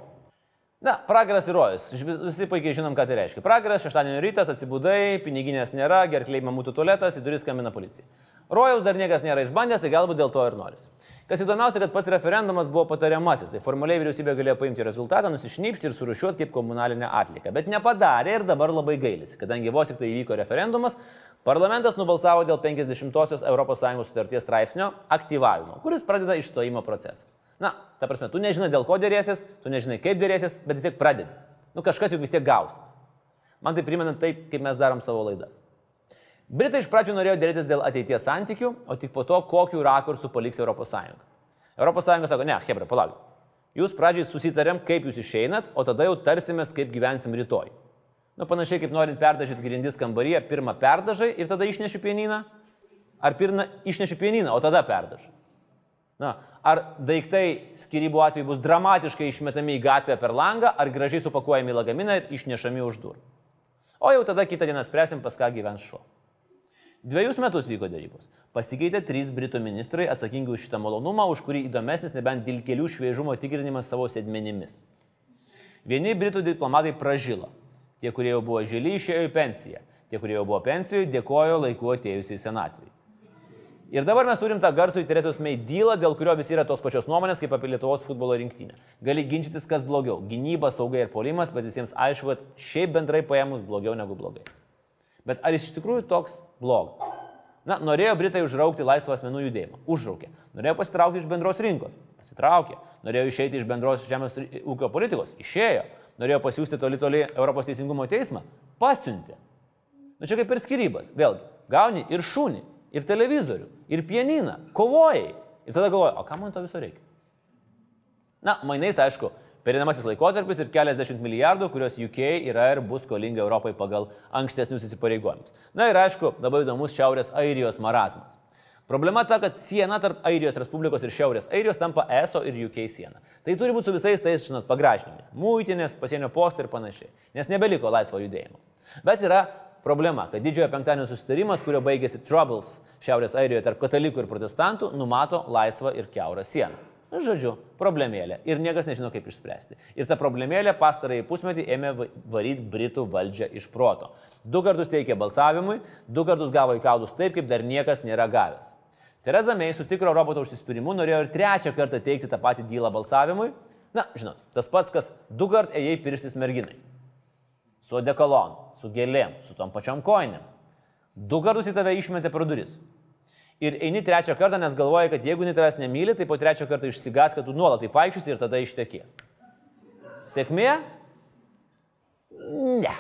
Na, pragaras ir rojus. Visi puikiai žinom, ką tai reiškia. Pragaras, šeštadienio rytas, atsibudai, piniginės nėra, gerkliai mamutų tualetas, į duris skambina policija. Rojaus dar niekas nėra išbandęs, tai galbūt dėl to ir noris. Kas įdomiausia, kad pats referendumas buvo patariamasis, tai formaliai vyriausybė galėjo paimti rezultatą, nusišnypšti ir surušiuoti kaip komunalinę atliką, bet nepadarė ir dabar labai gailisi, kadangi vos tik tai įvyko referendumas, parlamentas nubalsavo dėl 50-osios ES sutarties straipsnio aktyvavimo, kuris pradeda išstojimo procesą. Na, ta prasme, tu nežinai dėl ko dėrėsis, tu nežinai kaip dėrėsis, bet vis tiek pradedi. Nu, kažkas juk vis tiek gausis. Man tai primena taip, kaip mes darom savo laidas. Britai iš pradžių norėjo dėrėtis dėl ateities santykių, o tik po to, kokiu rakursu paliks ES. ES sako, ne, Hebra, palaukit. Jūs pradžiai susitarėm, kaip jūs išeinat, o tada jau tarsimės, kaip gyvensim rytoj. Nu, panašiai kaip norint perdažyti grindis kambaryje, pirmą perdažai ir tada išneši pienyną, ar pirmą išneši pienyną, o tada perdažai. Na, ar daiktai skirybų atveju bus dramatiškai išmetami į gatvę per langą, ar gražiai supakuojami į lagaminą ir išnešami už durų. O jau tada kitą dieną spręsim, pas ką gyvens šuo. Dviejus metus vyko dėrybos. Pasikeitė trys Britų ministrai atsakingi už šitą malonumą, už kurį įdomesnis nebent dėl kelių šviežumo tikrinimas savo sėdmenimis. Vieni Britų diplomatai pražilo. Tie, kurie jau buvo žili, išėjo į pensiją. Tie, kurie jau buvo pensijoje, dėkojo laiku atėjusiai senatvai. Ir dabar mes turim tą garsų į Teresijos Mei dylą, dėl kurio visi yra tos pačios nuomonės kaip apie Lietuvos futbolo rinktinę. Gali ginčytis, kas blogiau - gynyba, saugai ir polimas, bet visiems aišku, kad šiaip bendrai paėmus blogiau negu blogai. Bet ar jis iš tikrųjų toks blogas? Na, norėjo Britai užraukti laisvą asmenų judėjimą. Užraukė. Norėjo pasitraukti iš bendros rinkos. Pasitraukė. Norėjo išeiti iš bendros žemės ūkio politikos. Išėjo. Norėjo pasiūsti toli toli Europos teisingumo teismą. Pasiuntė. Na čia kaip ir skirybas. Vėlgi, gauni ir šunį, ir televizorių, ir pieniną, kovojai. Ir tada galvoji, o kam man to viso reikia? Na, mainais, aišku, perinamasis laikotarpis ir keliasdešimt milijardų, kuriuos UK yra ir bus skolinga Europai pagal ankstesnius įsipareigojimus. Na ir aišku, labai įdomus Šiaurės Airijos marazmas. Problema ta, kad siena tarp Airijos Respublikos ir Šiaurės Airijos tampa ESO ir UK siena. Tai turi būti su visais tais, žinot, pagražinimais. Mūtinės, pasienio postai ir panašiai. Nes nebeliko laisvo judėjimo. Bet yra problema, kad didžiojo penktadienio susitarimas, kurio baigėsi Troubles Šiaurės Airijoje tarp katalikų ir protestantų, numato laisvą ir keurą sieną. Nu, žodžiu, problemėlė. Ir niekas nežino, kaip išspręsti. Ir ta problemėlė pastarąjį pusmetį ėmė va- varyti Britų valdžią iš proto. Du kartus teikė balsavimui, du kartus gavo į kaudus taip, kaip dar niekas nėra gavęs. Tereza Mei su tikro roboto užsispyrimu norėjo ir trečią kartą teikti tą patį dylą balsavimui. Na, žinot, tas pats, kas du kart ėjai pirštis merginai. Su odekalonu, su gėlėm, su tom pačiom koinėm. Du kartus į tave išmetė pro duris. Ir eini trečią kartą, nes galvoji, kad jeigu jinai tavęs nemyli, tai po trečią kartą išsigas, kad tu nuolat taip vaikščius ir tada ištekės. Sėkmė? Ne.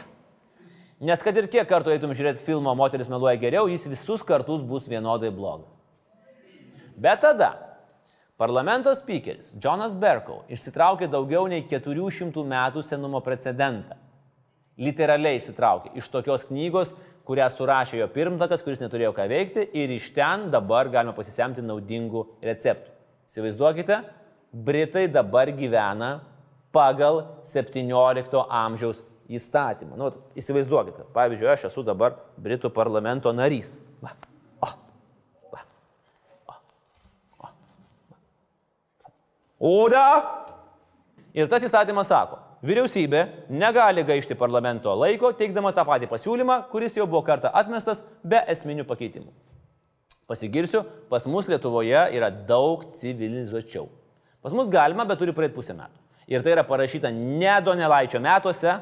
Nes kad ir kiek kartų eitum žiūrėti filmo Moteris meluoja geriau, jis visus kartus bus vienodai blogas. Bet tada parlamento speakeris Jonas Berkow išsitraukė daugiau nei 400 metų senumo precedentą. Literaliai išsitraukė iš tokios knygos, kurią surašė jo pirmtakas, kuris neturėjo ką veikti ir iš ten dabar galima pasisemti naudingų receptų. Įsivaizduokite, Britai dabar gyvena pagal 17 amžiaus įstatymą. Nu, įsivaizduokite, pavyzdžiui, aš esu dabar Britų parlamento narys. Va. O. Va. O. O. Oda! Ir tas įstatymas sako, vyriausybė negali gaišti parlamento laiko teikdama tą patį pasiūlymą, kuris jau buvo kartą atmestas be esminių pakeitimų. Pasigirsiu, pas mus Lietuvoje yra daug civilizuočiau. Pas mus galima, bet turi praeiti pusę metų. Ir tai yra parašyta ne Donelaičio metuose,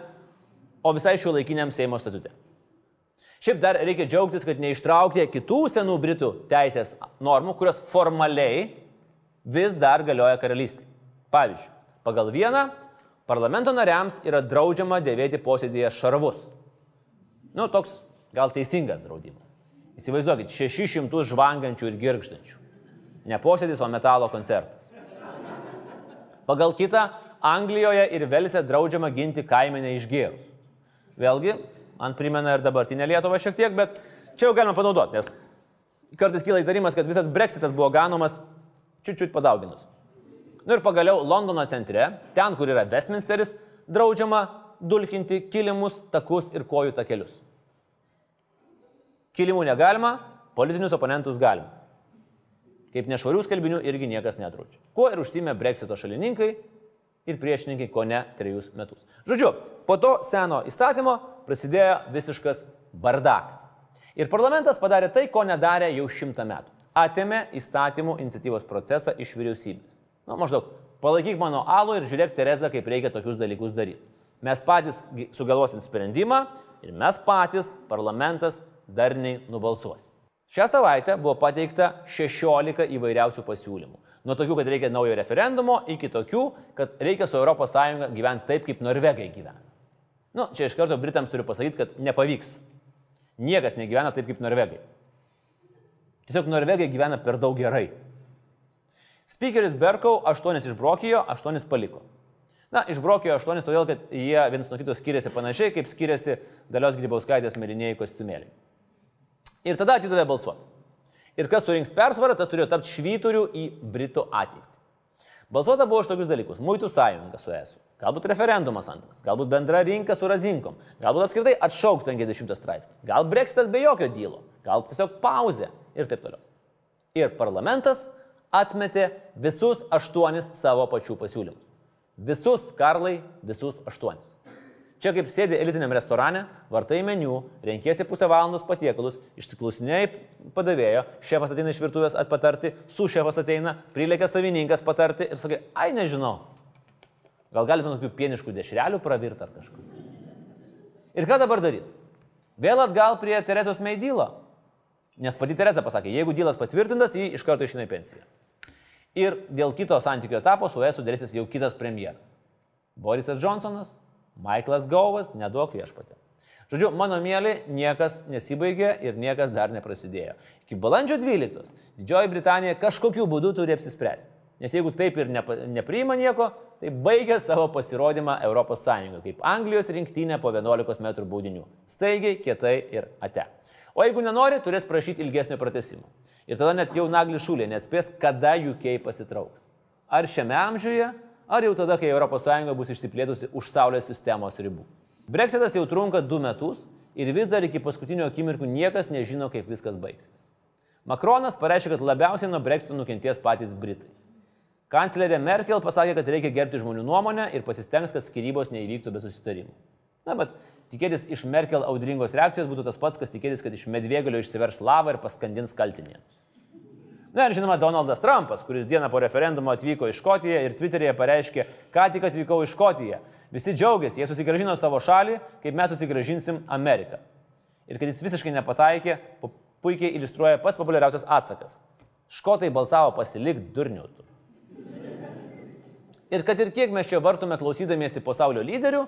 o visai šio laikiniam Seimo statute. Šiaip dar reikia džiaugtis, kad neištraukė kitų senų Britų teisės normų, kurios formaliai vis dar galioja karalystė. Pavyzdžiui, pagal vieną parlamento nariams yra draudžiama dėvėti posėdėje šarvus. Nu, toks gal teisingas draudimas. Įsivaizduokit, 600 žvangančių ir girgždančių. Ne posėdis, o metalo koncertas. Pagal kitą, Anglijoje ir Velsė draudžiama ginti kaimenę išgėrus. Vėlgi, man primena ir dabartinę Lietuvą šiek tiek, bet čia jau galima panaudoti, nes kartais kyla įtarimas, kad visas breksitas buvo ganomas čiut-čiut padauginus. Na ir pagaliau Londono centre, ten, kur yra Westminsteris, draudžiama dulkinti kilimus, takus ir kojų takelius. Kilimų negalima, politinius oponentus galima. Kaip nešvarių skalbinių irgi niekas nedraudžia. Kuo ir užsimė Brexito šalininkai ir priešininkai ko ne trejus metus. Žodžiu, po to seno įstatymo prasidėjo visiškas bardakas. Ir parlamentas padarė tai, ko nedarė jau šimtą metų. Atėmė įstatymų iniciatyvos procesą iš vyriausybės. Na, maždaug, palaikyk mano alų ir žiūrėk, Tereza, kaip reikia tokius dalykus daryti. Mes patys sugalvosim sprendimą ir mes patys, parlamentas, darniai nubalsuosim. Šią savaitę buvo pateikta 16 įvairiausių pasiūlymų. Nuo tokių, kad reikia naujo referendumo, iki tokių, kad reikia su ES gyventi taip, kaip norvegai gyvena. Nu, čia iš karto Britams turiu pasakyti, kad nepavyks. Niekas negyvena taip, kaip norvegai. Tiesiog norvegai gyvena per daug gerai. Speakeris Berkau 8 išbrokijo, 8 paliko. Na, išbrokijo 8 todėl, kad jie vienas nuo kito skiriasi panašiai, kaip skiriasi Dalios Grybauskaitės mėlynieji kostiumėliai. Ir tada atidavė balsuoti. Ir kas surinks persvarą, tas turėjo tapti švyturių į Britų ateitį. Balsuota buvo už tokius dalykus. Muitų sąjunga su ES. Galbūt referendumas antras. Galbūt bendra rinka su razinkom. Galbūt apskritai atšaukt 50 straipsnį. Gal breksitas be jokio dylo. Gal tiesiog pauzė. Ir taip toliau. Ir parlamentas atmetė visus aštuonis savo pačių pasiūlymus. Visus, Karlai, visus aštuonis. Čia kaip sėdi elitiniam restorane, vartai meniu, renkėsi pusę valandos patiekalus, išsiklausinėjai padavėjo, šefas ateina iš virtuvės atpatarti, su šefas ateina, prilėkia savininkas patarti ir sakai, ai nežinau, gal galite tokių pieniškų dešrelių pravirti ar kažką. Ir ką dabar daryti? Vėl atgal prie Teresos Meidylo. Nes pati Teresa pasakė, jeigu dylas patvirtintas, jį iš karto išeina į pensiją. Ir dėl kito santykių etapo su ES sudarysis jau kitas premjeras. Borisas Johnsonas, Michaelas Gauvas, neduok viešpatė. Žodžiu, mano mėly, niekas nesibaigė ir niekas dar neprasidėjo. Iki balandžio 12 Didžioji Britanija kažkokiu būdu turi apsispręsti. Nes jeigu taip ir nepa, nepriima nieko, tai baigia savo pasirodymą ES, kaip Anglijos rinktinė po 11 m baudinių. Staigiai, kietai ir ate. O jeigu nenori, turės prašyti ilgesnio pratesimo. Ir tada net jau nagli šūlė nespės, kada UK pasitrauks. Ar šiame amžiuje, ar jau tada, kai ES bus išsiplėtusi už Saulės sistemos ribų. Brexitas jau trunka du metus ir vis dar iki paskutinio akimirkų niekas nežino, kaip viskas baigsis. Makronas pareiškė, kad labiausiai nuo Brexito nukenties patys Britai. Kanclerė Merkel pasakė, kad reikia gerbti žmonių nuomonę ir pasistengs, kad skirybos neįvyktų be susitarimų. Na, bet tikėtis iš Merkel audringos reakcijos būtų tas pats, kas tikėtis, kad iš medvėgalio išsiverš lavą ir paskandins kaltinėnus. Na ir žinoma, Donaldas Trumpas, kuris dieną po referendumo atvyko į Škotiją ir Twitter'yje pareiškė, ką tik atvykau į Škotiją. Visi džiaugiasi, jie susigražino savo šalį, kaip mes susigražinsim Ameriką. Ir kad jis visiškai nepataikė, pu- puikiai iliustruoja pats populiariausias atsakas. Škotai balsavo pasilik durniutų. Ir kad ir kiek mes čia vartume klausydamiesi pasaulio lyderių,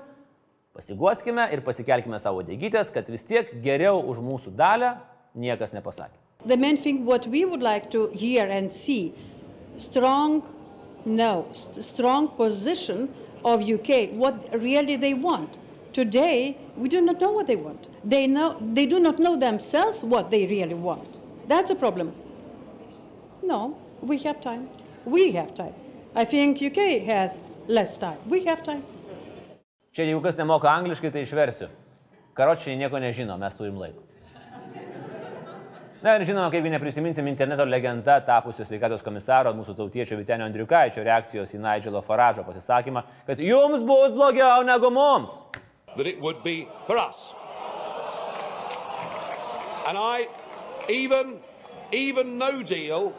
pasiguoskime ir pasikelkime savo dėgytės, kad vis tiek geriau už mūsų dalę niekas nepasakė. The main thing what we would like to hear and see strong no st- strong position of UK what really they want. Today we do not know what they want. They know they do not know themselves what they really want. That's a problem. No, we have time. We have time. I think UK has less time. We have time. Čia jeigu kas nemoka angliškai, tai išversiu. Karočiai nieko nežino, mes turim laiko. Na ir žinoma, kaipgi neprisiminsim interneto legenda tapusio sveikatos komisaro mūsų tautiečio Vitenio Andriukaičio reakcijos į Nigelo Faradžo pasisakymą, kad jums bus blogiau negu mums. that it would be for us. And I, even, even no deal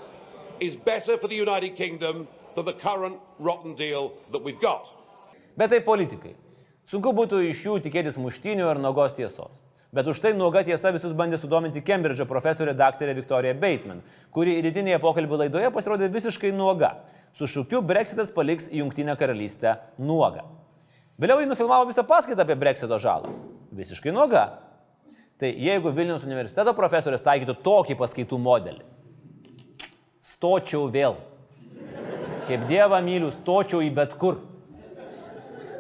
is better for the United Kingdom than the current rotten deal that we've got. Bet tai politikai. Sunku būtų iš jų tikėtis muštinių ir nuogos tiesos. Bet už tai nuoga tiesa visus bandė sudominti Kembridžo profesorė daktarė Viktorija Bateman, kuri rytinėje pokalbių laidoje pasirodė visiškai nuoga. Su šūkiu Brexitas paliks Junktinę karalystę nuogą. Vėliau jį nufilmavo visą paskaitą apie Brexito žalą. Visiškai nuoga. Tai jeigu Vilniaus universiteto profesorės taikytų tokį paskaitų modelį, stočiau vėl. Kaip Dievą myliu, stočiau į bet kur.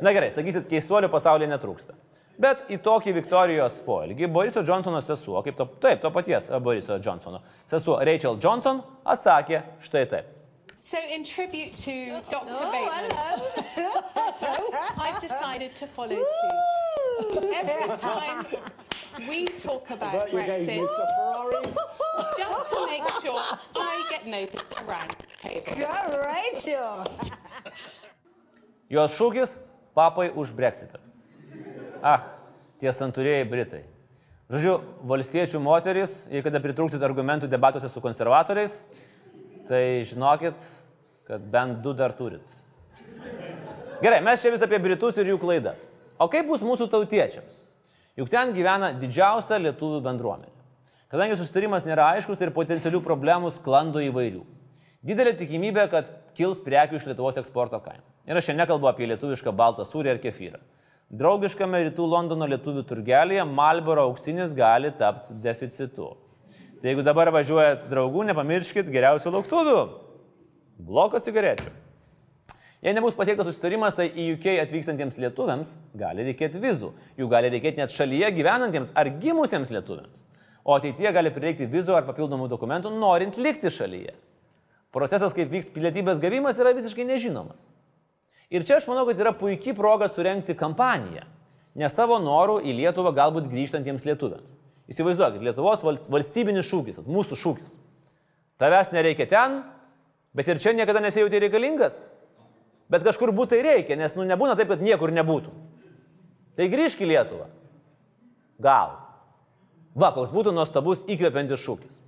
Na gerai, sakysit, keistuolių pasaulyje netrūksta. Bet į tokį Viktorijos poelgį Boriso Johnsono sesuo, kaip to, taip, to paties Boriso Johnsono sesuo Rachel Johnson atsakė štai taip. So, in tribute to Dr. Oh, Bateman, I've decided to follow suit. Every time we talk about Brexit, just to make sure I get noticed around the table. You're Rachel. Jos šūkis - papai už Brexitą. Ah, tie santūrėjai Britai. Žodžiu, valstiečių moteris, jei kada pritrūksit argumentų debatuose su konservatoriais, tai žinokit, kad bent du dar turit. Gerai, mes čia vis apie Britus ir jų klaidas. O kaip bus mūsų tautiečiams? Juk ten gyvena didžiausia lietuvių bendruomenė. Kadangi susitarimas nėra aiškus, tai ir potencialių problemų sklando įvairių. Didelė tikimybė, kad kils prekių iš Lietuvos eksporto kaina. Ir aš šiandien nekalbu apie lietuvišką baltą sūrį ar kefyrą. Draugiškame rytų Londono lietuvių turgelėje Malboro auksinis gali tapti deficitu. Tai jeigu dabar važiuojat draugų, nepamirškit geriausių lauktuvių. Bloko cigarečių. Jei nebus pasiektas susitarimas, tai į UK atvykstantiems lietuviams gali reikėti vizų. Jų gali reikėti net šalyje gyvenantiems ar gimusiems lietuviams. O ateityje gali prireikti vizų ar papildomų dokumentų, norint likti šalyje. Procesas, kaip vyks pilietybės gavimas, yra visiškai nežinomas. Ir čia aš manau, kad yra puikia proga surenkti kampaniją. Ne savo norų į Lietuvą galbūt grįžtantiems lietuviams. Įsivaizduokit, Lietuvos val- valstybinis šūkis, mūsų šūkis. Tavęs nereikia ten, bet ir čia niekada nesijauti reikalingas. Bet kažkur būtai reikia, nes nu nebūna taip, kad niekur nebūtų. Tai grįžk į Lietuvą. Gal. Va, koks būtų nuostabus įkvepiantis šūkis.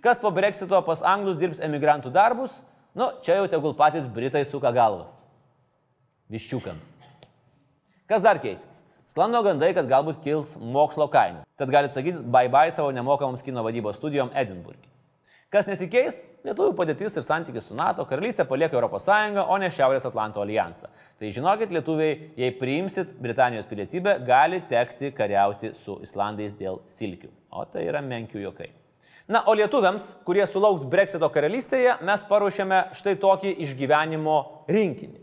Kas po Brexito pas anglus dirbs emigrantų darbus, nu, čia jau tegul patys Britai suka galvas. Viščiukams. Kas dar keisis? Sklando gandai, kad galbūt kils mokslo kaina. Tad galite sakyti bye bye savo nemokamoms kino vadybos studijom Edinburghe. Kas nesikeis? Lietuvių padėtis ir santykis su NATO, karalystė palieka ES, o ne Šiaurės Atlanto alijansą. Tai žinokit, lietuviai, jei priimsit Britanijos pilietybę, gali tekti kariauti su Islandais dėl silkių. O tai yra menkių jokai. Na, o lietuviams, kurie sulauks Brexito karalystėje, mes paruošėme štai tokį išgyvenimo rinkinį.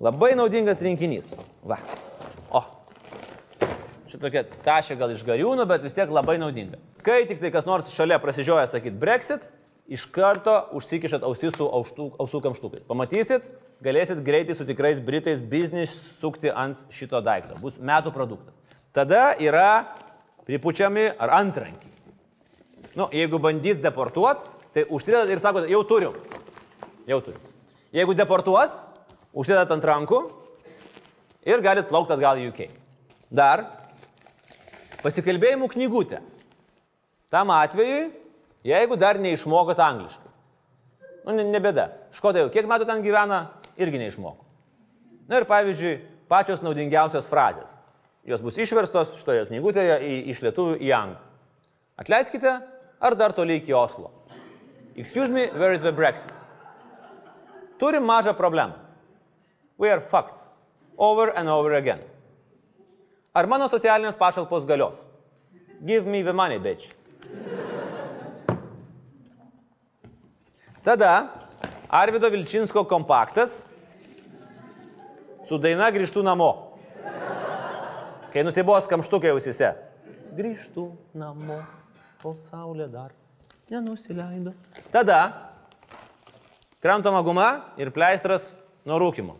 Labai naudingas rinkinys. Va. O. Šitokia tašė gal iš gariūnų, bet vis tiek labai naudinga. Kai tik tai kas nors šalia prasižioja sakyti Brexit, iš karto užsikišat ausis su auštų, ausų kamštukais. Pamatysit, galėsit greitai su tikrais Britais biznis sukti ant šito daikto. Bus metų produktas. Tada yra pripučiami ar antrankiai. Nu, jeigu bandys deportuot, tai užsidedat ir sakote, jau turiu. Jau turiu. Jeigu deportuos, užsidedat ant rankų ir galit plaukti atgal į UK. Dar pasikalbėjimų knygutė. Tam atveju, jeigu dar neišmokot angliškai. Nu, ne, ne bėda. Škoda jau kiek metų ten gyvena, irgi neišmoko. Na ir pavyzdžiui, pačios naudingiausios frazės. Jos bus išverstos šitoje knygutėje į, iš lietuvių į anglų. Atleiskite, ar dar toliai iki Oslo. Excuse me, where is the Brexit? Turim mažą problemą. We are fucked. Over and over again. Ar mano socialinės pašalpos galios? Give me the money, bitch. Tada Arvido Vilčinsko kompaktas su daina grįžtų namo. Kai nusibos kamštukai ausise. Grįžtų namo, kol saulė dar nenusileido. Tada krantoma guma ir pleistras nuo rūkimo.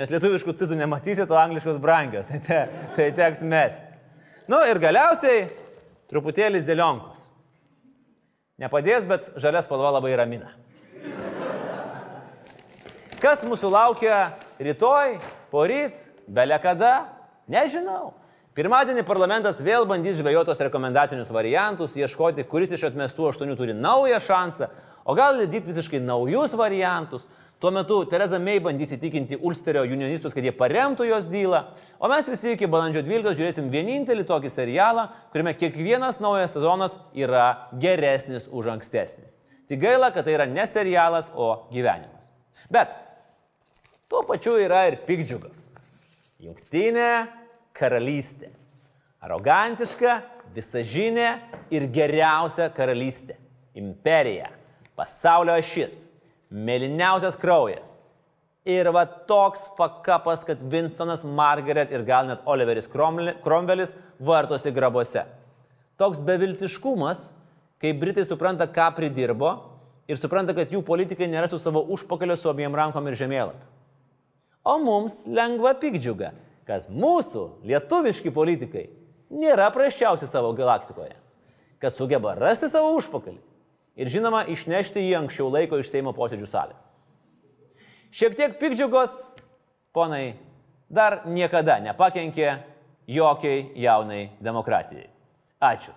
Nes lietuviškų cizų nematysit, o angliškos brangios. Tai, te, tai teks mest. Nu ir galiausiai truputėlį zelionkos. Nepadės, bet žalias spalva labai ramina. Kas mūsų laukia rytoj, poryt, belė kada, nežinau. Pirmadienį parlamentas vėl bandys žvejotos rekomendacinius variantus, ieškoti, kuris iš atmestų aštuonių turi naują šansą, o gal lydyti visiškai naujus variantus. Tuo metu Tereza May bandys įtikinti Ulsterio unionistus, kad jie paremtų jos dylą, o mes visi iki balandžio 12 žiūrėsim vienintelį tokį serialą, kuriame kiekvienas naujas sezonas yra geresnis už ankstesnį. Tik gaila, kad tai yra ne serialas, o gyvenimas. Bet tuo pačiu yra ir pikdžiugas. Jungtinė karalystė. Arogantiška, visažinė ir geriausia karalystė. Imperija. Pasaulio ašis. Meliniausias kraujas. Ir va toks fakapas, kad Winstonas, Margaret ir gal net Oliveris Cromwellis vartosi grabuose. Toks beviltiškumas, kai Britai supranta, ką pridirbo ir supranta, kad jų politikai nėra su savo užpakalio su abiem rankom ir žemėlapiu. O mums lengva pikdžiuga, kad mūsų lietuviški politikai nėra praščiausi savo galaktikoje, kad sugeba rasti savo užpakalį ir žinoma išnešti jį anksčiau laiko iš Seimo posėdžių salės. Šiek tiek pikdžiugos, ponai, dar niekada nepakenkė jokiai jaunai demokratijai. Ačiū.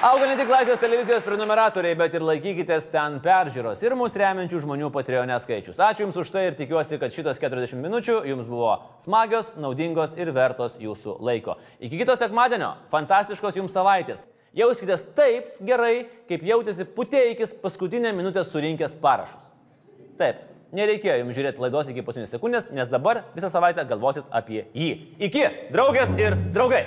Auga ne tik Laisvės televizijos prenumeratoriai, bet ir laikykitės ten peržiūros ir mūsų remiančių žmonių Patreonė skaičius. Ačiū Jums už tai ir tikiuosi, kad šitos 40 minučių Jums buvo smagios, naudingos ir vertos Jūsų laiko. Iki kito sekmadienio, fantastiškos Jums savaitės. Jauskitės taip gerai, kaip jautėsi puteikis paskutinę minutę surinkęs parašus. Taip, nereikėjo Jums žiūrėti laidos iki paskutinės sekundės, nes dabar visą savaitę galvosit apie jį. Iki, draugės ir draugai.